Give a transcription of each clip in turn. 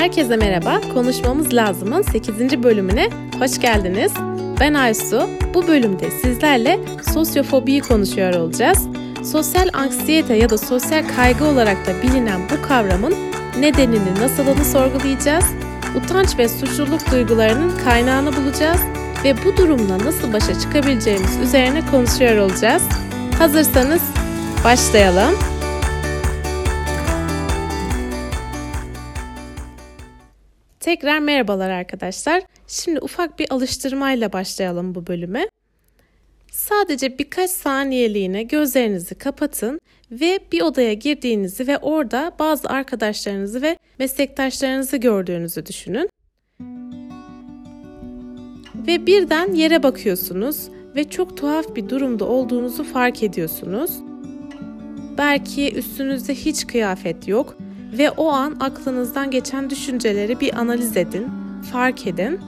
Herkese merhaba. Konuşmamız lazımın 8. bölümüne hoş geldiniz. Ben Aysu. Bu bölümde sizlerle sosyofobiyi konuşuyor olacağız. Sosyal anksiyete ya da sosyal kaygı olarak da bilinen bu kavramın nedenini, nasılını sorgulayacağız. Utanç ve suçluluk duygularının kaynağını bulacağız ve bu durumla nasıl başa çıkabileceğimiz üzerine konuşuyor olacağız. Hazırsanız başlayalım. Tekrar merhabalar arkadaşlar. Şimdi ufak bir alıştırmayla başlayalım bu bölüme. Sadece birkaç saniyeliğine gözlerinizi kapatın ve bir odaya girdiğinizi ve orada bazı arkadaşlarınızı ve meslektaşlarınızı gördüğünüzü düşünün. Ve birden yere bakıyorsunuz ve çok tuhaf bir durumda olduğunuzu fark ediyorsunuz. Belki üstünüzde hiç kıyafet yok ve o an aklınızdan geçen düşünceleri bir analiz edin, fark edin.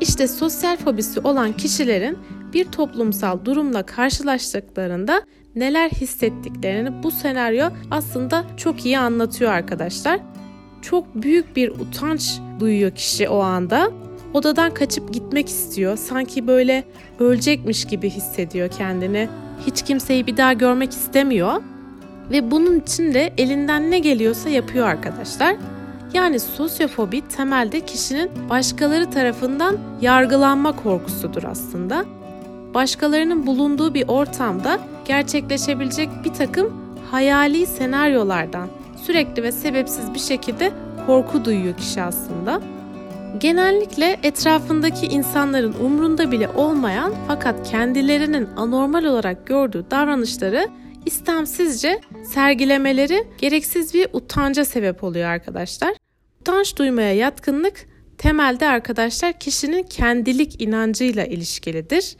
İşte sosyal fobisi olan kişilerin bir toplumsal durumla karşılaştıklarında neler hissettiklerini bu senaryo aslında çok iyi anlatıyor arkadaşlar. Çok büyük bir utanç duyuyor kişi o anda. Odadan kaçıp gitmek istiyor. Sanki böyle ölecekmiş gibi hissediyor kendini. Hiç kimseyi bir daha görmek istemiyor. Ve bunun için de elinden ne geliyorsa yapıyor arkadaşlar. Yani sosyofobi temelde kişinin başkaları tarafından yargılanma korkusudur aslında. Başkalarının bulunduğu bir ortamda gerçekleşebilecek bir takım hayali senaryolardan sürekli ve sebepsiz bir şekilde korku duyuyor kişi aslında. Genellikle etrafındaki insanların umrunda bile olmayan fakat kendilerinin anormal olarak gördüğü davranışları istemsizce sergilemeleri gereksiz bir utanca sebep oluyor arkadaşlar. Utanç duymaya yatkınlık temelde arkadaşlar kişinin kendilik inancıyla ilişkilidir.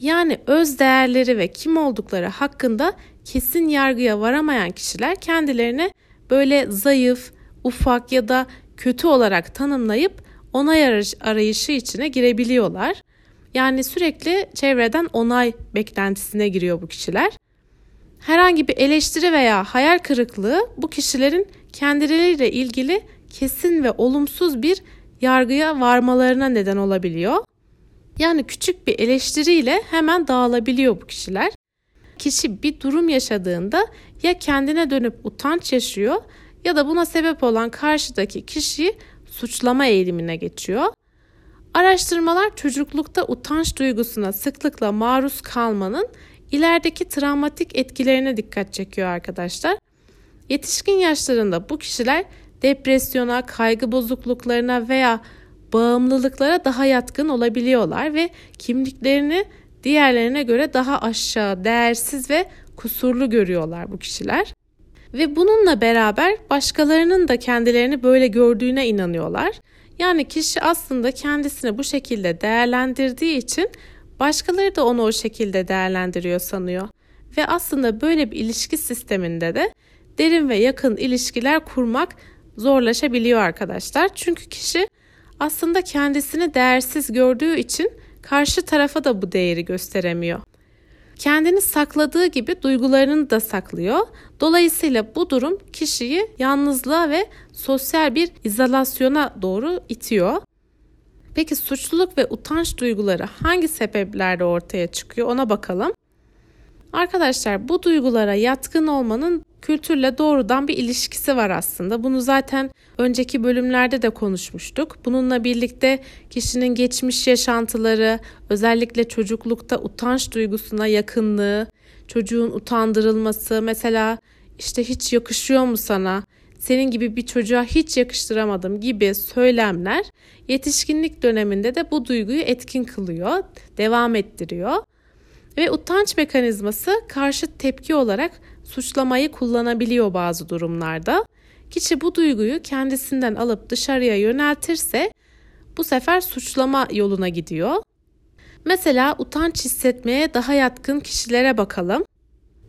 Yani öz değerleri ve kim oldukları hakkında kesin yargıya varamayan kişiler kendilerini böyle zayıf, ufak ya da kötü olarak tanımlayıp onay arayışı içine girebiliyorlar. Yani sürekli çevreden onay beklentisine giriyor bu kişiler. Herhangi bir eleştiri veya hayal kırıklığı bu kişilerin kendileriyle ilgili kesin ve olumsuz bir yargıya varmalarına neden olabiliyor. Yani küçük bir eleştiriyle hemen dağılabiliyor bu kişiler. Kişi bir durum yaşadığında ya kendine dönüp utanç yaşıyor ya da buna sebep olan karşıdaki kişiyi suçlama eğilimine geçiyor. Araştırmalar çocuklukta utanç duygusuna sıklıkla maruz kalmanın ilerideki travmatik etkilerine dikkat çekiyor arkadaşlar. Yetişkin yaşlarında bu kişiler depresyona, kaygı bozukluklarına veya bağımlılıklara daha yatkın olabiliyorlar ve kimliklerini diğerlerine göre daha aşağı, değersiz ve kusurlu görüyorlar bu kişiler. Ve bununla beraber başkalarının da kendilerini böyle gördüğüne inanıyorlar. Yani kişi aslında kendisini bu şekilde değerlendirdiği için başkaları da onu o şekilde değerlendiriyor sanıyor. Ve aslında böyle bir ilişki sisteminde de derin ve yakın ilişkiler kurmak zorlaşabiliyor arkadaşlar. Çünkü kişi aslında kendisini değersiz gördüğü için karşı tarafa da bu değeri gösteremiyor. Kendini sakladığı gibi duygularını da saklıyor. Dolayısıyla bu durum kişiyi yalnızlığa ve sosyal bir izolasyona doğru itiyor. Peki suçluluk ve utanç duyguları hangi sebeplerle ortaya çıkıyor ona bakalım. Arkadaşlar bu duygulara yatkın olmanın kültürle doğrudan bir ilişkisi var aslında. Bunu zaten önceki bölümlerde de konuşmuştuk. Bununla birlikte kişinin geçmiş yaşantıları, özellikle çocuklukta utanç duygusuna yakınlığı, çocuğun utandırılması, mesela işte hiç yakışıyor mu sana? Senin gibi bir çocuğa hiç yakıştıramadım gibi söylemler yetişkinlik döneminde de bu duyguyu etkin kılıyor, devam ettiriyor. Ve utanç mekanizması karşı tepki olarak suçlamayı kullanabiliyor bazı durumlarda. Kişi bu duyguyu kendisinden alıp dışarıya yöneltirse bu sefer suçlama yoluna gidiyor. Mesela utanç hissetmeye daha yatkın kişilere bakalım.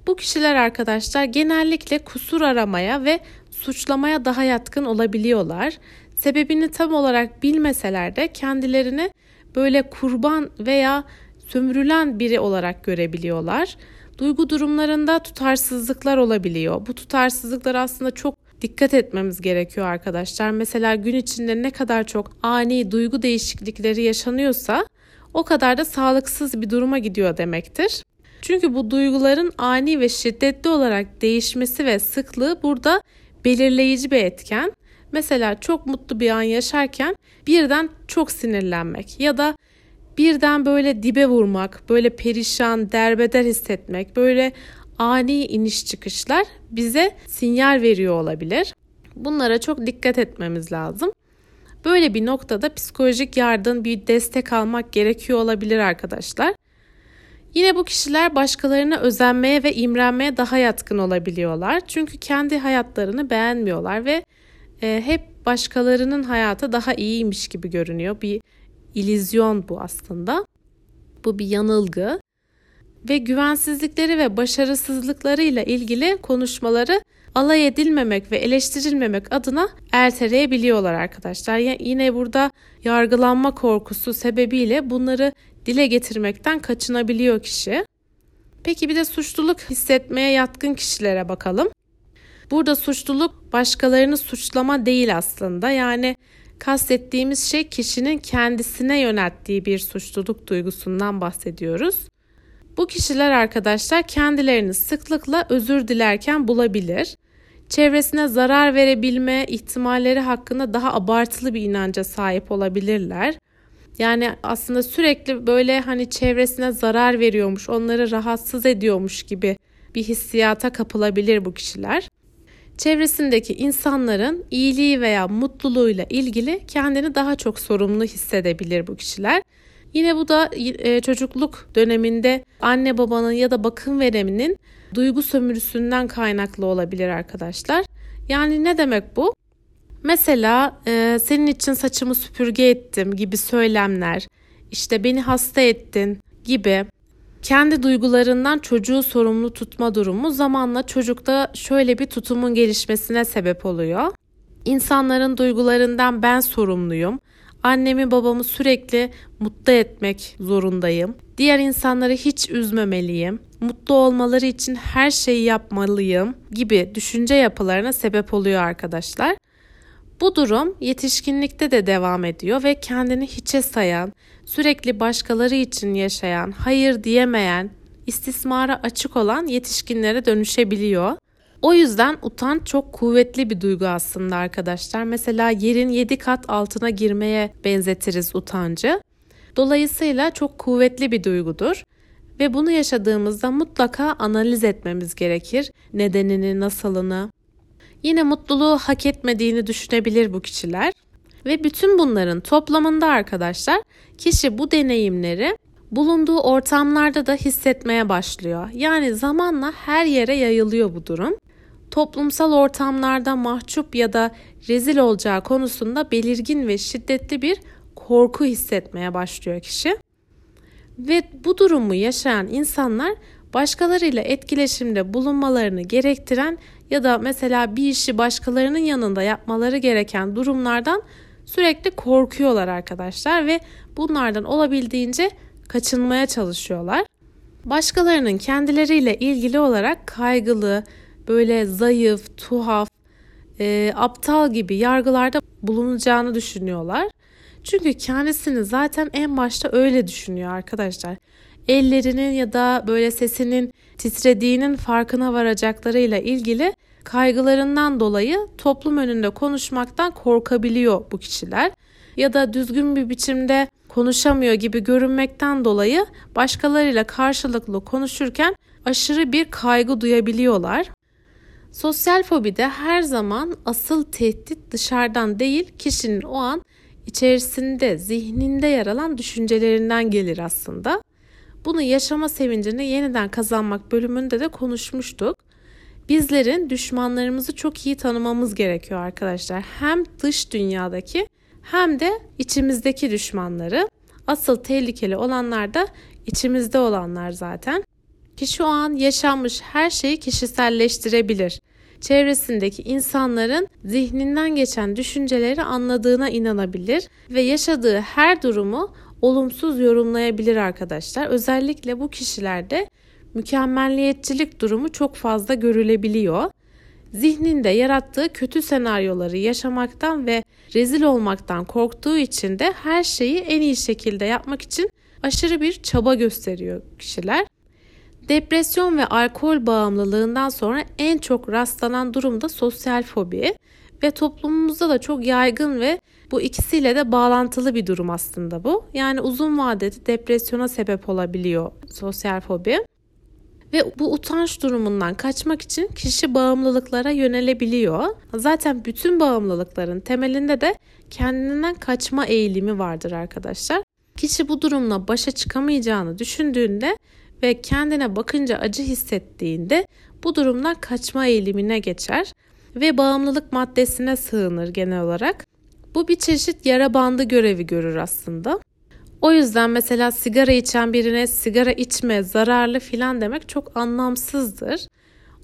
Bu kişiler arkadaşlar genellikle kusur aramaya ve suçlamaya daha yatkın olabiliyorlar. Sebebini tam olarak bilmeseler de kendilerini böyle kurban veya sömürülen biri olarak görebiliyorlar. Duygu durumlarında tutarsızlıklar olabiliyor. Bu tutarsızlıklar aslında çok dikkat etmemiz gerekiyor arkadaşlar. Mesela gün içinde ne kadar çok ani duygu değişiklikleri yaşanıyorsa o kadar da sağlıksız bir duruma gidiyor demektir. Çünkü bu duyguların ani ve şiddetli olarak değişmesi ve sıklığı burada belirleyici bir etken. Mesela çok mutlu bir an yaşarken birden çok sinirlenmek ya da birden böyle dibe vurmak, böyle perişan, derbeder hissetmek, böyle ani iniş çıkışlar bize sinyal veriyor olabilir. Bunlara çok dikkat etmemiz lazım. Böyle bir noktada psikolojik yardım, bir destek almak gerekiyor olabilir arkadaşlar. Yine bu kişiler başkalarına özenmeye ve imrenmeye daha yatkın olabiliyorlar. Çünkü kendi hayatlarını beğenmiyorlar ve e, hep başkalarının hayatı daha iyiymiş gibi görünüyor. Bir ilizyon bu aslında. Bu bir yanılgı ve güvensizlikleri ve başarısızlıklarıyla ilgili konuşmaları alay edilmemek ve eleştirilmemek adına erteleyebiliyorlar arkadaşlar. Yani yine burada yargılanma korkusu sebebiyle bunları dile getirmekten kaçınabiliyor kişi. Peki bir de suçluluk hissetmeye yatkın kişilere bakalım. Burada suçluluk başkalarını suçlama değil aslında. Yani kastettiğimiz şey kişinin kendisine yönelttiği bir suçluluk duygusundan bahsediyoruz. Bu kişiler arkadaşlar kendilerini sıklıkla özür dilerken bulabilir. Çevresine zarar verebilme ihtimalleri hakkında daha abartılı bir inanca sahip olabilirler. Yani aslında sürekli böyle hani çevresine zarar veriyormuş, onları rahatsız ediyormuş gibi bir hissiyata kapılabilir bu kişiler. Çevresindeki insanların iyiliği veya mutluluğuyla ilgili kendini daha çok sorumlu hissedebilir bu kişiler. Yine bu da e, çocukluk döneminde anne babanın ya da bakım vereminin duygu sömürüsünden kaynaklı olabilir arkadaşlar. Yani ne demek bu? Mesela e, senin için saçımı süpürge ettim gibi söylemler, işte beni hasta ettin gibi kendi duygularından çocuğu sorumlu tutma durumu zamanla çocukta şöyle bir tutumun gelişmesine sebep oluyor. İnsanların duygularından ben sorumluyum. Annemi babamı sürekli mutlu etmek zorundayım. Diğer insanları hiç üzmemeliyim. Mutlu olmaları için her şeyi yapmalıyım gibi düşünce yapılarına sebep oluyor arkadaşlar. Bu durum yetişkinlikte de devam ediyor ve kendini hiçe sayan, sürekli başkaları için yaşayan, hayır diyemeyen, istismara açık olan yetişkinlere dönüşebiliyor. O yüzden utanç çok kuvvetli bir duygu aslında arkadaşlar. Mesela yerin 7 kat altına girmeye benzetiriz utancı. Dolayısıyla çok kuvvetli bir duygudur ve bunu yaşadığımızda mutlaka analiz etmemiz gerekir. Nedenini, nasılını. Yine mutluluğu hak etmediğini düşünebilir bu kişiler. Ve bütün bunların toplamında arkadaşlar kişi bu deneyimleri bulunduğu ortamlarda da hissetmeye başlıyor. Yani zamanla her yere yayılıyor bu durum. Toplumsal ortamlarda mahcup ya da rezil olacağı konusunda belirgin ve şiddetli bir korku hissetmeye başlıyor kişi. Ve bu durumu yaşayan insanlar başkalarıyla etkileşimde bulunmalarını gerektiren ya da mesela bir işi başkalarının yanında yapmaları gereken durumlardan sürekli korkuyorlar arkadaşlar ve bunlardan olabildiğince kaçınmaya çalışıyorlar. Başkalarının kendileriyle ilgili olarak kaygılı, böyle zayıf, tuhaf, e, aptal gibi yargılarda bulunacağını düşünüyorlar. Çünkü kendisini zaten en başta öyle düşünüyor arkadaşlar. Ellerinin ya da böyle sesinin titrediğinin farkına varacaklarıyla ilgili kaygılarından dolayı toplum önünde konuşmaktan korkabiliyor bu kişiler. Ya da düzgün bir biçimde konuşamıyor gibi görünmekten dolayı başkalarıyla karşılıklı konuşurken aşırı bir kaygı duyabiliyorlar. Sosyal fobide her zaman asıl tehdit dışarıdan değil kişinin o an içerisinde, zihninde yer alan düşüncelerinden gelir aslında. Bunu yaşama sevincini yeniden kazanmak bölümünde de konuşmuştuk. Bizlerin düşmanlarımızı çok iyi tanımamız gerekiyor arkadaşlar. Hem dış dünyadaki hem de içimizdeki düşmanları. Asıl tehlikeli olanlar da içimizde olanlar zaten. Kişi o an yaşanmış her şeyi kişiselleştirebilir. Çevresindeki insanların zihninden geçen düşünceleri anladığına inanabilir ve yaşadığı her durumu olumsuz yorumlayabilir arkadaşlar. Özellikle bu kişilerde mükemmelliyetçilik durumu çok fazla görülebiliyor. zihninde yarattığı kötü senaryoları yaşamaktan ve rezil olmaktan korktuğu için de her şeyi en iyi şekilde yapmak için aşırı bir çaba gösteriyor kişiler. Depresyon ve alkol bağımlılığından sonra en çok rastlanan durum da sosyal fobi ve toplumumuzda da çok yaygın ve bu ikisiyle de bağlantılı bir durum aslında bu. Yani uzun vadede depresyona sebep olabiliyor sosyal fobi. Ve bu utanç durumundan kaçmak için kişi bağımlılıklara yönelebiliyor. Zaten bütün bağımlılıkların temelinde de kendinden kaçma eğilimi vardır arkadaşlar. Kişi bu durumla başa çıkamayacağını düşündüğünde ve kendine bakınca acı hissettiğinde bu durumdan kaçma eğilimine geçer ve bağımlılık maddesine sığınır genel olarak. Bu bir çeşit yara bandı görevi görür aslında. O yüzden mesela sigara içen birine sigara içme zararlı filan demek çok anlamsızdır.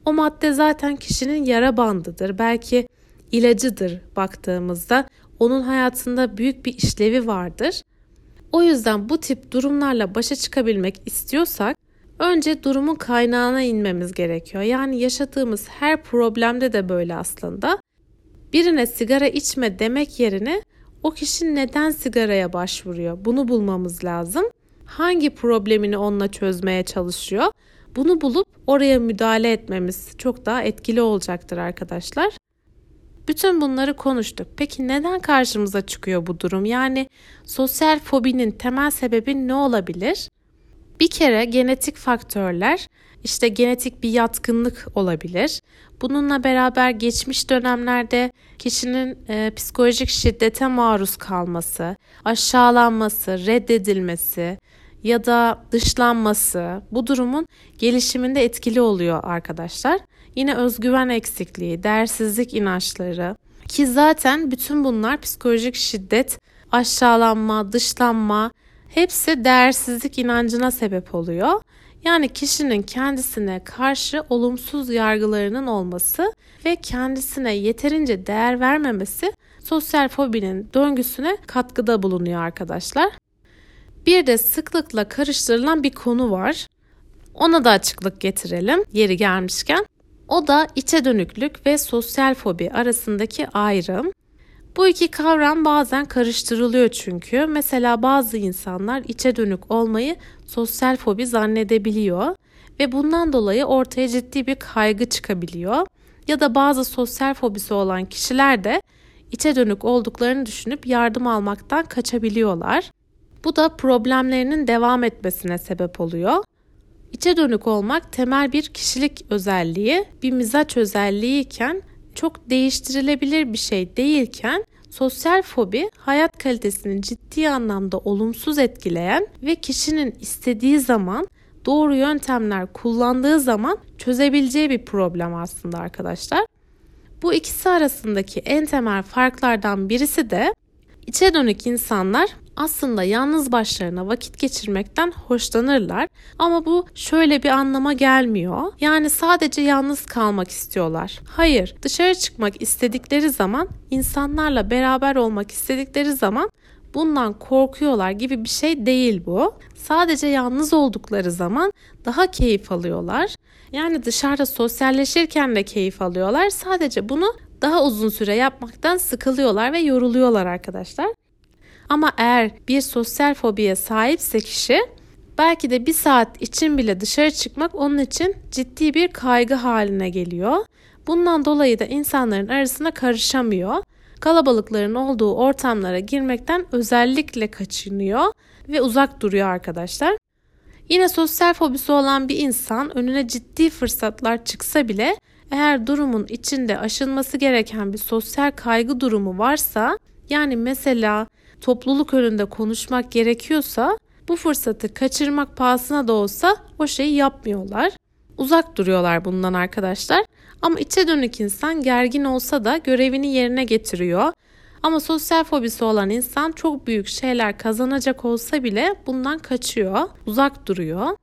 O madde zaten kişinin yara bandıdır. Belki ilacıdır baktığımızda. Onun hayatında büyük bir işlevi vardır. O yüzden bu tip durumlarla başa çıkabilmek istiyorsak önce durumun kaynağına inmemiz gerekiyor. Yani yaşadığımız her problemde de böyle aslında. Birine sigara içme demek yerine o kişi neden sigaraya başvuruyor? Bunu bulmamız lazım. Hangi problemini onunla çözmeye çalışıyor? Bunu bulup oraya müdahale etmemiz çok daha etkili olacaktır arkadaşlar. Bütün bunları konuştuk. Peki neden karşımıza çıkıyor bu durum? Yani sosyal fobinin temel sebebi ne olabilir? Bir kere genetik faktörler, işte genetik bir yatkınlık olabilir. Bununla beraber geçmiş dönemlerde kişinin e, psikolojik şiddete maruz kalması, aşağılanması, reddedilmesi ya da dışlanması bu durumun gelişiminde etkili oluyor arkadaşlar. Yine özgüven eksikliği, değersizlik inançları ki zaten bütün bunlar psikolojik şiddet, aşağılanma, dışlanma hepsi değersizlik inancına sebep oluyor. Yani kişinin kendisine karşı olumsuz yargılarının olması ve kendisine yeterince değer vermemesi sosyal fobinin döngüsüne katkıda bulunuyor arkadaşlar. Bir de sıklıkla karıştırılan bir konu var. Ona da açıklık getirelim yeri gelmişken. O da içe dönüklük ve sosyal fobi arasındaki ayrım. Bu iki kavram bazen karıştırılıyor çünkü. Mesela bazı insanlar içe dönük olmayı sosyal fobi zannedebiliyor ve bundan dolayı ortaya ciddi bir kaygı çıkabiliyor. Ya da bazı sosyal fobisi olan kişiler de içe dönük olduklarını düşünüp yardım almaktan kaçabiliyorlar. Bu da problemlerinin devam etmesine sebep oluyor. İçe dönük olmak temel bir kişilik özelliği, bir mizaç özelliği iken çok değiştirilebilir bir şey değilken sosyal fobi hayat kalitesini ciddi anlamda olumsuz etkileyen ve kişinin istediği zaman doğru yöntemler kullandığı zaman çözebileceği bir problem aslında arkadaşlar. Bu ikisi arasındaki en temel farklardan birisi de içe dönük insanlar aslında yalnız başlarına vakit geçirmekten hoşlanırlar ama bu şöyle bir anlama gelmiyor. Yani sadece yalnız kalmak istiyorlar. Hayır, dışarı çıkmak istedikleri zaman, insanlarla beraber olmak istedikleri zaman bundan korkuyorlar gibi bir şey değil bu. Sadece yalnız oldukları zaman daha keyif alıyorlar. Yani dışarıda sosyalleşirken de keyif alıyorlar. Sadece bunu daha uzun süre yapmaktan sıkılıyorlar ve yoruluyorlar arkadaşlar. Ama eğer bir sosyal fobiye sahipse kişi belki de bir saat için bile dışarı çıkmak onun için ciddi bir kaygı haline geliyor. Bundan dolayı da insanların arasına karışamıyor. Kalabalıkların olduğu ortamlara girmekten özellikle kaçınıyor ve uzak duruyor arkadaşlar. Yine sosyal fobisi olan bir insan önüne ciddi fırsatlar çıksa bile eğer durumun içinde aşılması gereken bir sosyal kaygı durumu varsa yani mesela topluluk önünde konuşmak gerekiyorsa bu fırsatı kaçırmak pahasına da olsa o şeyi yapmıyorlar. Uzak duruyorlar bundan arkadaşlar. Ama içe dönük insan gergin olsa da görevini yerine getiriyor. Ama sosyal fobisi olan insan çok büyük şeyler kazanacak olsa bile bundan kaçıyor, uzak duruyor.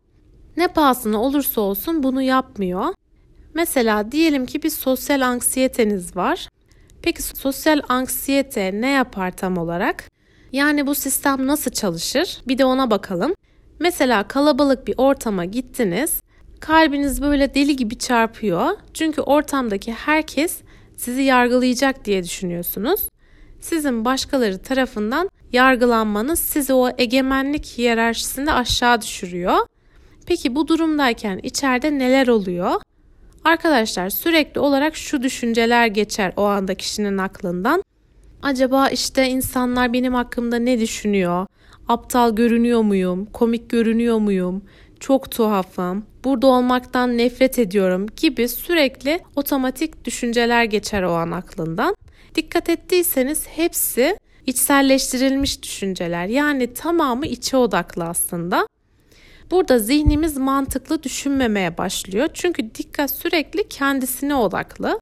Ne pahasına olursa olsun bunu yapmıyor. Mesela diyelim ki bir sosyal anksiyeteniz var. Peki sosyal anksiyete ne yapar tam olarak? Yani bu sistem nasıl çalışır? Bir de ona bakalım. Mesela kalabalık bir ortama gittiniz Kalbiniz böyle deli gibi çarpıyor. Çünkü ortamdaki herkes sizi yargılayacak diye düşünüyorsunuz. Sizin başkaları tarafından yargılanmanız sizi o egemenlik hiyerarşisinde aşağı düşürüyor. Peki bu durumdayken içeride neler oluyor? Arkadaşlar sürekli olarak şu düşünceler geçer o anda kişinin aklından. Acaba işte insanlar benim hakkımda ne düşünüyor? Aptal görünüyor muyum? Komik görünüyor muyum? Çok tuhafım. Burada olmaktan nefret ediyorum gibi sürekli otomatik düşünceler geçer o an aklından. Dikkat ettiyseniz hepsi içselleştirilmiş düşünceler. Yani tamamı içe odaklı aslında. Burada zihnimiz mantıklı düşünmemeye başlıyor. Çünkü dikkat sürekli kendisine odaklı.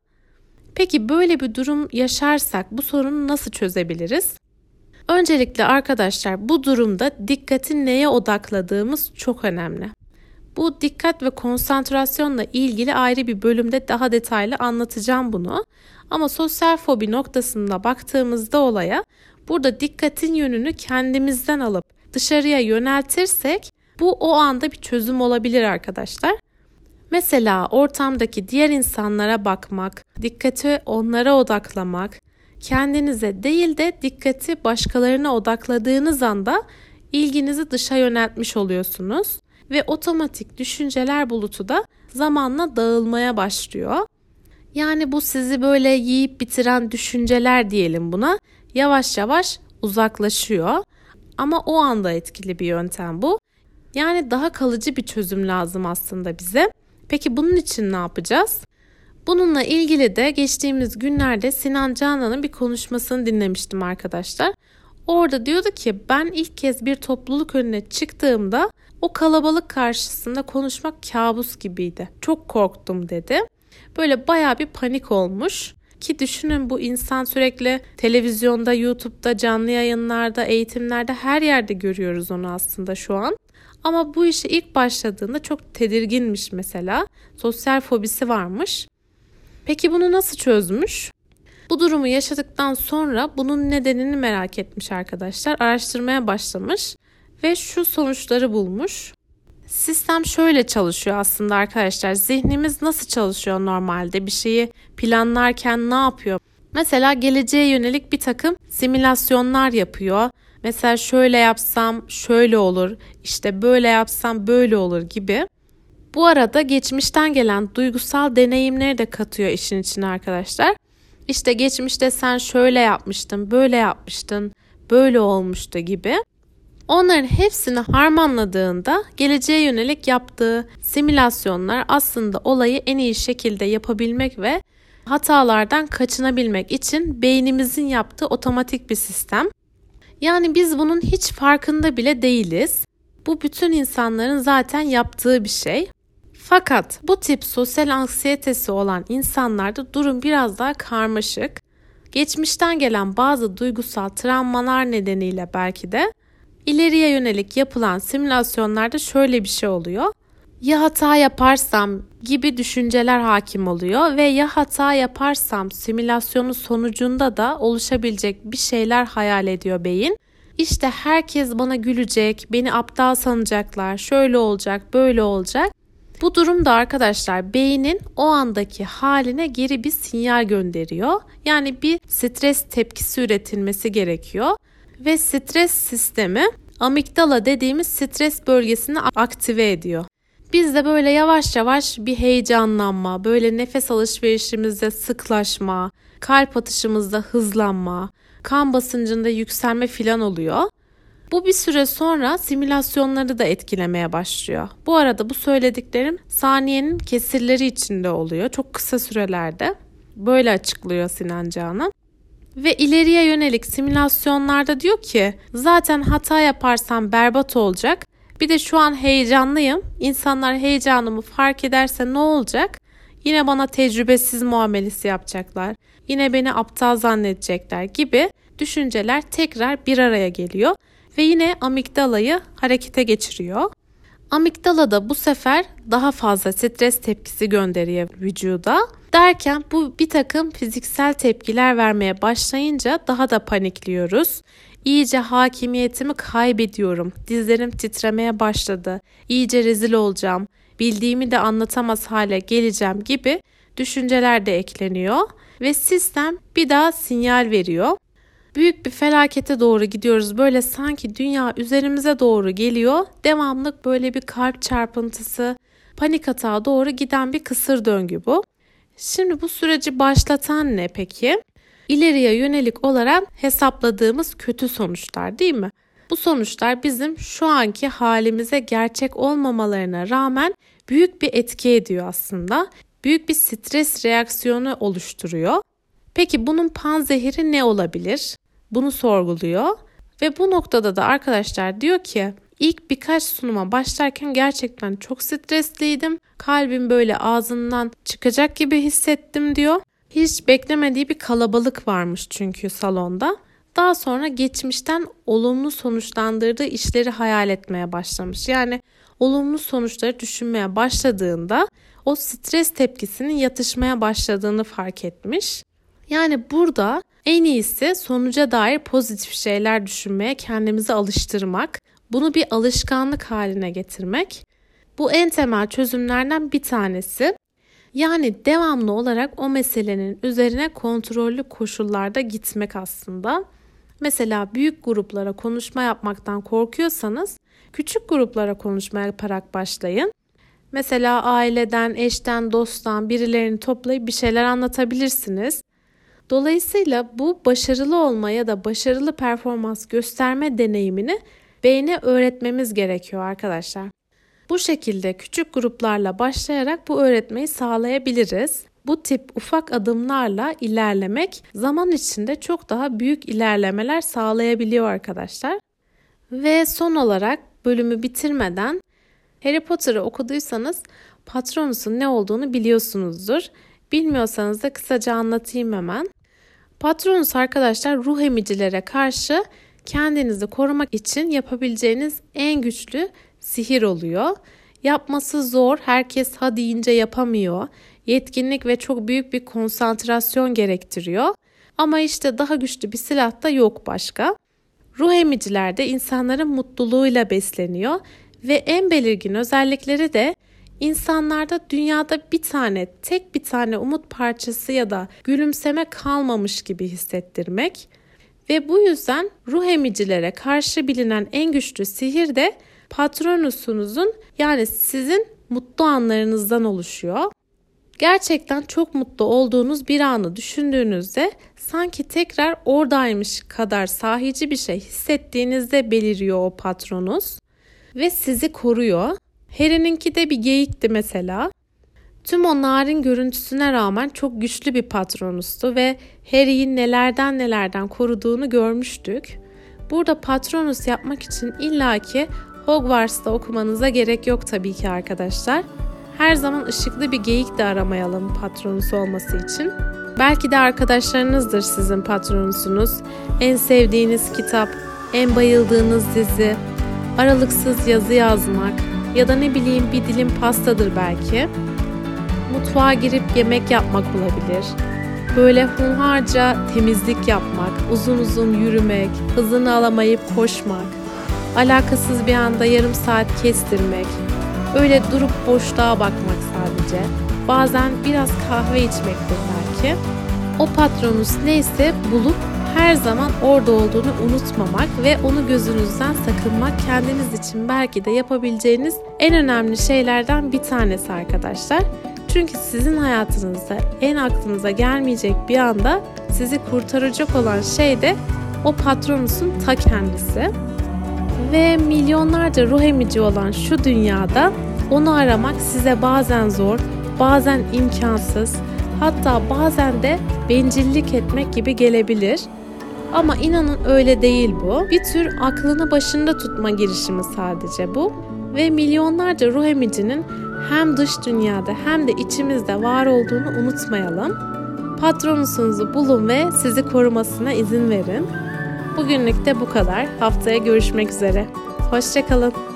Peki böyle bir durum yaşarsak bu sorunu nasıl çözebiliriz? Öncelikle arkadaşlar bu durumda dikkati neye odakladığımız çok önemli. Bu dikkat ve konsantrasyonla ilgili ayrı bir bölümde daha detaylı anlatacağım bunu. Ama sosyal fobi noktasında baktığımızda olaya burada dikkatin yönünü kendimizden alıp dışarıya yöneltirsek bu o anda bir çözüm olabilir arkadaşlar. Mesela ortamdaki diğer insanlara bakmak, dikkati onlara odaklamak, kendinize değil de dikkati başkalarına odakladığınız anda ilginizi dışa yöneltmiş oluyorsunuz ve otomatik düşünceler bulutu da zamanla dağılmaya başlıyor. Yani bu sizi böyle yiyip bitiren düşünceler diyelim buna yavaş yavaş uzaklaşıyor. Ama o anda etkili bir yöntem bu. Yani daha kalıcı bir çözüm lazım aslında bize. Peki bunun için ne yapacağız? Bununla ilgili de geçtiğimiz günlerde Sinan Canan'ın bir konuşmasını dinlemiştim arkadaşlar. Orada diyordu ki ben ilk kez bir topluluk önüne çıktığımda o kalabalık karşısında konuşmak kabus gibiydi. Çok korktum dedi. Böyle baya bir panik olmuş. Ki düşünün bu insan sürekli televizyonda, YouTube'da, canlı yayınlarda, eğitimlerde her yerde görüyoruz onu aslında şu an. Ama bu işe ilk başladığında çok tedirginmiş mesela. Sosyal fobisi varmış. Peki bunu nasıl çözmüş? Bu durumu yaşadıktan sonra bunun nedenini merak etmiş arkadaşlar. Araştırmaya başlamış ve şu sonuçları bulmuş. Sistem şöyle çalışıyor aslında arkadaşlar. Zihnimiz nasıl çalışıyor normalde? Bir şeyi planlarken ne yapıyor? Mesela geleceğe yönelik bir takım simülasyonlar yapıyor. Mesela şöyle yapsam şöyle olur, işte böyle yapsam böyle olur gibi. Bu arada geçmişten gelen duygusal deneyimleri de katıyor işin içine arkadaşlar. İşte geçmişte sen şöyle yapmıştın, böyle yapmıştın, böyle olmuştu gibi. Onların hepsini harmanladığında geleceğe yönelik yaptığı simülasyonlar aslında olayı en iyi şekilde yapabilmek ve hatalardan kaçınabilmek için beynimizin yaptığı otomatik bir sistem. Yani biz bunun hiç farkında bile değiliz. Bu bütün insanların zaten yaptığı bir şey. Fakat bu tip sosyal anksiyetesi olan insanlarda durum biraz daha karmaşık. Geçmişten gelen bazı duygusal travmalar nedeniyle belki de ileriye yönelik yapılan simülasyonlarda şöyle bir şey oluyor. Ya hata yaparsam gibi düşünceler hakim oluyor ve ya hata yaparsam simülasyonun sonucunda da oluşabilecek bir şeyler hayal ediyor beyin. İşte herkes bana gülecek, beni aptal sanacaklar, şöyle olacak, böyle olacak. Bu durumda arkadaşlar beynin o andaki haline geri bir sinyal gönderiyor. Yani bir stres tepkisi üretilmesi gerekiyor ve stres sistemi amigdala dediğimiz stres bölgesini aktive ediyor. Biz de böyle yavaş yavaş bir heyecanlanma, böyle nefes alışverişimizde sıklaşma, kalp atışımızda hızlanma, kan basıncında yükselme filan oluyor. Bu bir süre sonra simülasyonları da etkilemeye başlıyor. Bu arada bu söylediklerim saniyenin kesirleri içinde oluyor. Çok kısa sürelerde. Böyle açıklıyor Sinan Canan. Ve ileriye yönelik simülasyonlarda diyor ki zaten hata yaparsam berbat olacak. Bir de şu an heyecanlıyım. İnsanlar heyecanımı fark ederse ne olacak? Yine bana tecrübesiz muamelesi yapacaklar. Yine beni aptal zannedecekler gibi düşünceler tekrar bir araya geliyor ve yine amigdalayı harekete geçiriyor. Amigdala da bu sefer daha fazla stres tepkisi gönderiyor vücuda. Derken bu bir takım fiziksel tepkiler vermeye başlayınca daha da panikliyoruz. İyice hakimiyetimi kaybediyorum. Dizlerim titremeye başladı. İyice rezil olacağım. bildiğimi de anlatamaz hale geleceğim gibi düşünceler de ekleniyor ve sistem bir daha sinyal veriyor. Büyük bir felakete doğru gidiyoruz. Böyle sanki dünya üzerimize doğru geliyor. Devamlı böyle bir kalp çarpıntısı, panik atağa doğru giden bir kısır döngü bu. Şimdi bu süreci başlatan ne peki? İleriye yönelik olarak hesapladığımız kötü sonuçlar değil mi? Bu sonuçlar bizim şu anki halimize gerçek olmamalarına rağmen büyük bir etki ediyor aslında. Büyük bir stres reaksiyonu oluşturuyor. Peki bunun panzehiri ne olabilir? Bunu sorguluyor ve bu noktada da arkadaşlar diyor ki ilk birkaç sunuma başlarken gerçekten çok stresliydim. Kalbim böyle ağzından çıkacak gibi hissettim diyor. Hiç beklemediği bir kalabalık varmış çünkü salonda. Daha sonra geçmişten olumlu sonuçlandırdığı işleri hayal etmeye başlamış. Yani olumlu sonuçları düşünmeye başladığında o stres tepkisinin yatışmaya başladığını fark etmiş. Yani burada en iyisi sonuca dair pozitif şeyler düşünmeye kendimizi alıştırmak, bunu bir alışkanlık haline getirmek. Bu en temel çözümlerden bir tanesi. Yani devamlı olarak o meselenin üzerine kontrollü koşullarda gitmek aslında. Mesela büyük gruplara konuşma yapmaktan korkuyorsanız küçük gruplara konuşma yaparak başlayın. Mesela aileden, eşten, dosttan birilerini toplayıp bir şeyler anlatabilirsiniz. Dolayısıyla bu başarılı olma ya da başarılı performans gösterme deneyimini beyne öğretmemiz gerekiyor arkadaşlar. Bu şekilde küçük gruplarla başlayarak bu öğretmeyi sağlayabiliriz. Bu tip ufak adımlarla ilerlemek zaman içinde çok daha büyük ilerlemeler sağlayabiliyor arkadaşlar. Ve son olarak bölümü bitirmeden Harry Potter'ı okuduysanız Patronus'un ne olduğunu biliyorsunuzdur. Bilmiyorsanız da kısaca anlatayım hemen. Patronus arkadaşlar ruh emicilere karşı kendinizi korumak için yapabileceğiniz en güçlü sihir oluyor. Yapması zor, herkes ha deyince yapamıyor. Yetkinlik ve çok büyük bir konsantrasyon gerektiriyor. Ama işte daha güçlü bir silah da yok başka. Ruh emiciler de insanların mutluluğuyla besleniyor ve en belirgin özellikleri de insanlarda dünyada bir tane, tek bir tane umut parçası ya da gülümseme kalmamış gibi hissettirmek. Ve bu yüzden ruh emicilere karşı bilinen en güçlü sihir de patronusunuzun yani sizin mutlu anlarınızdan oluşuyor. Gerçekten çok mutlu olduğunuz bir anı düşündüğünüzde sanki tekrar oradaymış kadar sahici bir şey hissettiğinizde beliriyor o patronus ve sizi koruyor. Harry'ninki de bir geyikti mesela. Tüm o narin görüntüsüne rağmen çok güçlü bir patronustu ve Harry'i nelerden nelerden koruduğunu görmüştük. Burada patronus yapmak için illaki Hogwarts'ta okumanıza gerek yok tabii ki arkadaşlar. Her zaman ışıklı bir geyik de aramayalım patronus olması için. Belki de arkadaşlarınızdır sizin patronusunuz. En sevdiğiniz kitap, en bayıldığınız dizi, aralıksız yazı yazmak ya da ne bileyim bir dilim pastadır belki. Mutfağa girip yemek yapmak olabilir. Böyle hunharca temizlik yapmak, uzun uzun yürümek, hızını alamayıp koşmak, alakasız bir anda yarım saat kestirmek, öyle durup boşluğa bakmak sadece. Bazen biraz kahve içmektir belki. O patronus neyse bulup her zaman orada olduğunu unutmamak ve onu gözünüzden sakınmak kendiniz için belki de yapabileceğiniz en önemli şeylerden bir tanesi arkadaşlar. Çünkü sizin hayatınızda en aklınıza gelmeyecek bir anda sizi kurtaracak olan şey de o patronusun ta kendisi. Ve milyonlarca ruh emici olan şu dünyada onu aramak size bazen zor, bazen imkansız, hatta bazen de bencillik etmek gibi gelebilir. Ama inanın öyle değil bu. Bir tür aklını başında tutma girişimi sadece bu. Ve milyonlarca ruh emicinin hem dış dünyada hem de içimizde var olduğunu unutmayalım. Patronusunuzu bulun ve sizi korumasına izin verin. Bugünlük de bu kadar. Haftaya görüşmek üzere. Hoşçakalın.